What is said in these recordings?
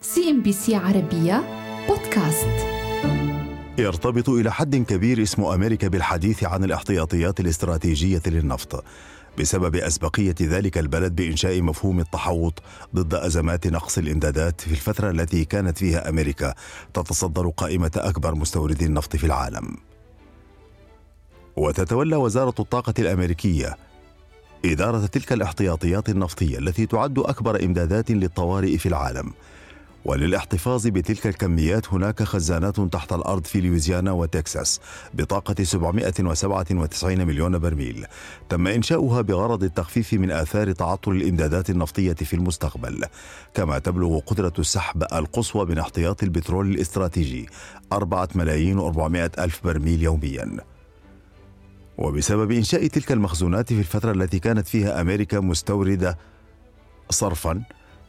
CNBC عربية بودكاست. يرتبط إلى حد كبير اسم أمريكا بالحديث عن الاحتياطيات الاستراتيجية للنفط بسبب أسبقية ذلك البلد بإنشاء مفهوم التحوط ضد أزمات نقص الإمدادات في الفترة التي كانت فيها أمريكا تتصدر قائمة أكبر مستوردي النفط في العالم. وتتولى وزارة الطاقة الأمريكية إدارة تلك الاحتياطيات النفطية التي تعد أكبر إمدادات للطوارئ في العالم. وللاحتفاظ بتلك الكميات هناك خزانات تحت الأرض في لويزيانا وتكساس بطاقة 797 مليون برميل. تم إنشاؤها بغرض التخفيف من آثار تعطل الإمدادات النفطية في المستقبل. كما تبلغ قدرة السحب القصوى من احتياط البترول الاستراتيجي 4 ملايين و400 ألف برميل يومياً. وبسبب إنشاء تلك المخزونات في الفترة التي كانت فيها أمريكا مستوردة صرفا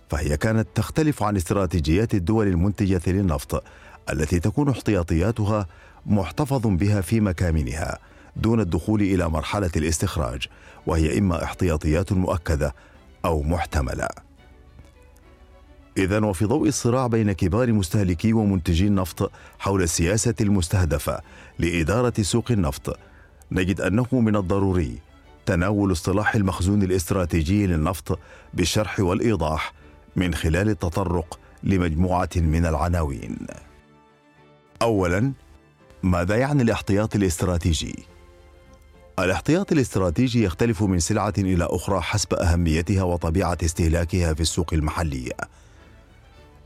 فهي كانت تختلف عن استراتيجيات الدول المنتجة للنفط التي تكون احتياطياتها محتفظ بها في مكامنها دون الدخول إلى مرحلة الاستخراج وهي إما احتياطيات مؤكدة أو محتملة. إذا وفي ضوء الصراع بين كبار مستهلكي ومنتجي النفط حول السياسة المستهدفة لإدارة سوق النفط نجد أنه من الضروري تناول اصطلاح المخزون الاستراتيجي للنفط بالشرح والإيضاح من خلال التطرق لمجموعة من العناوين. اولا ماذا يعني الاحتياط الاستراتيجي؟ الاحتياط الاستراتيجي يختلف من سلعة إلى أخرى حسب أهميتها وطبيعة استهلاكها في السوق المحليه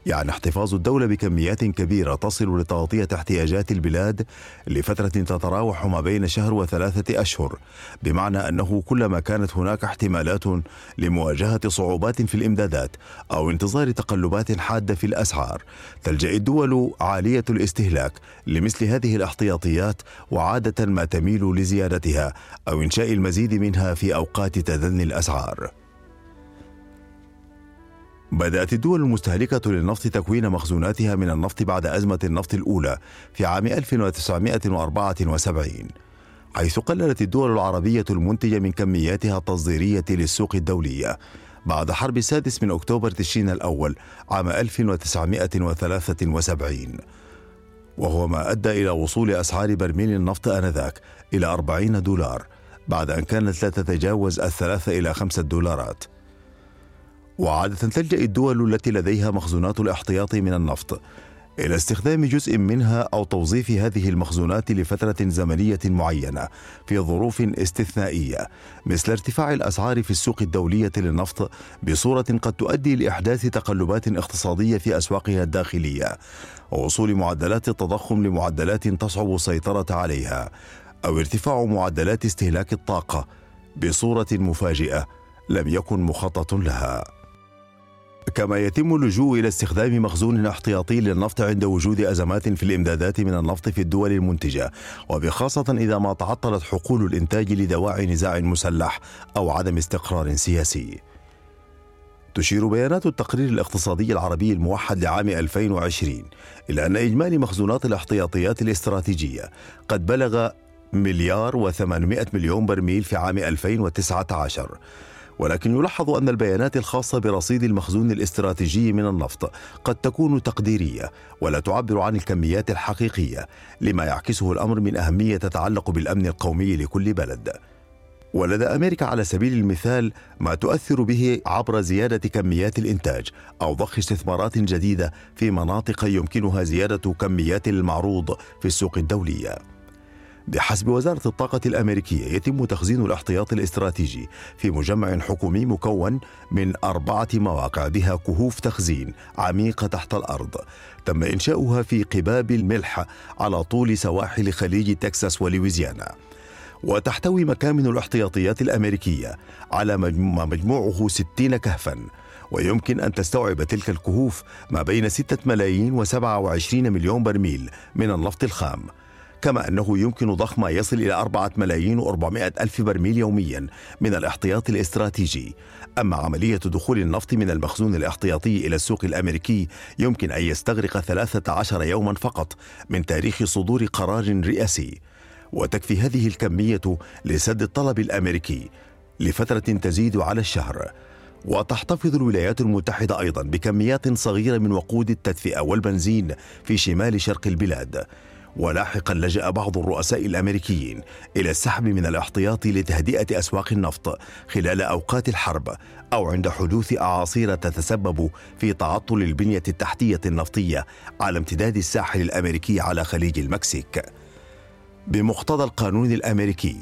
يعني احتفاظ الدولة بكميات كبيرة تصل لتغطية احتياجات البلاد لفترة تتراوح ما بين شهر وثلاثة أشهر، بمعنى أنه كلما كانت هناك احتمالات لمواجهة صعوبات في الإمدادات أو انتظار تقلبات حادة في الأسعار، تلجأ الدول عالية الاستهلاك لمثل هذه الاحتياطيات وعادة ما تميل لزيادتها أو إنشاء المزيد منها في أوقات تدني الأسعار. بدأت الدول المستهلكة للنفط تكوين مخزوناتها من النفط بعد أزمة النفط الأولى في عام 1974 حيث قللت الدول العربية المنتجة من كمياتها التصديرية للسوق الدولية بعد حرب السادس من أكتوبر تشرين الأول عام 1973 وهو ما أدى إلى وصول أسعار برميل النفط آنذاك إلى 40 دولار بعد أن كانت لا تتجاوز الثلاثة إلى خمسة دولارات. وعادة تلجأ الدول التي لديها مخزونات الاحتياط من النفط إلى استخدام جزء منها أو توظيف هذه المخزونات لفترة زمنية معينة في ظروف استثنائية مثل ارتفاع الأسعار في السوق الدولية للنفط بصورة قد تؤدي لإحداث تقلبات اقتصادية في أسواقها الداخلية ووصول معدلات التضخم لمعدلات تصعب السيطرة عليها أو ارتفاع معدلات استهلاك الطاقة بصورة مفاجئة لم يكن مخطط لها. كما يتم اللجوء إلى استخدام مخزون احتياطي للنفط عند وجود أزمات في الإمدادات من النفط في الدول المنتجة وبخاصة إذا ما تعطلت حقول الإنتاج لدواعي نزاع مسلح أو عدم استقرار سياسي. تشير بيانات التقرير الاقتصادي العربي الموحد لعام 2020 إلى أن إجمالي مخزونات الاحتياطيات الاستراتيجية قد بلغ مليار و800 مليون برميل في عام 2019 ولكن يلاحظ أن البيانات الخاصة برصيد المخزون الاستراتيجي من النفط قد تكون تقديرية ولا تعبر عن الكميات الحقيقية لما يعكسه الأمر من أهمية تتعلق بالأمن القومي لكل بلد. ولدى أمريكا على سبيل المثال ما تؤثر به عبر زيادة كميات الإنتاج أو ضخ استثمارات جديدة في مناطق يمكنها زيادة كميات المعروض في السوق الدولية. بحسب وزارة الطاقة الأمريكية يتم تخزين الاحتياط الاستراتيجي في مجمع حكومي مكون من أربعة مواقع بها كهوف تخزين عميقة تحت الأرض. تم إنشاؤها في قباب الملح على طول سواحل خليج تكساس ولويزيانا. وتحتوي مكامن الاحتياطيات الأمريكية على مجموعه ستين كهفاً. ويمكن أن تستوعب تلك الكهوف ما بين ستة ملايين وسبعة وعشرين مليون برميل من النفط الخام. كما أنه يمكن ضخ ما يصل إلى أربعة ملايين وأربعمائة ألف برميل يوميا من الاحتياط الاستراتيجي. أما عملية دخول النفط من المخزون الاحتياطي إلى السوق الأمريكي يمكن أن يستغرق ثلاثة عشر يوما فقط من تاريخ صدور قرار رئاسي. وتكفي هذه الكمية لسد الطلب الأمريكي لفترة تزيد على الشهر. وتحتفظ الولايات المتحدة أيضا بكميات صغيرة من وقود التدفئة والبنزين في شمال شرق البلاد. ولاحقا لجأ بعض الرؤساء الأمريكيين إلى السحب من الاحتياط لتهدئة أسواق النفط خلال أوقات الحرب أو عند حدوث أعاصير تتسبب في تعطل البنية التحتية النفطية على امتداد الساحل الأمريكي على خليج المكسيك. بمقتضى القانون الأمريكي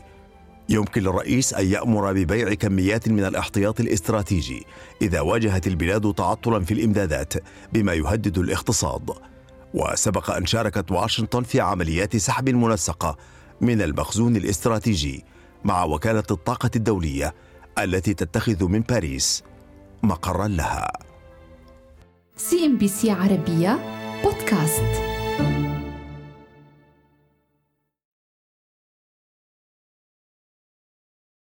يمكن للرئيس أن يأمر ببيع كميات من الاحتياط الاستراتيجي إذا واجهت البلاد تعطلا في الإمدادات بما يهدد الاقتصاد. وسبق أن شاركت واشنطن في عمليات سحب منسقة من المخزون الاستراتيجي مع وكالة الطاقة الدولية التي تتخذ من باريس مقرا لها. CNBC عربية بودكاست.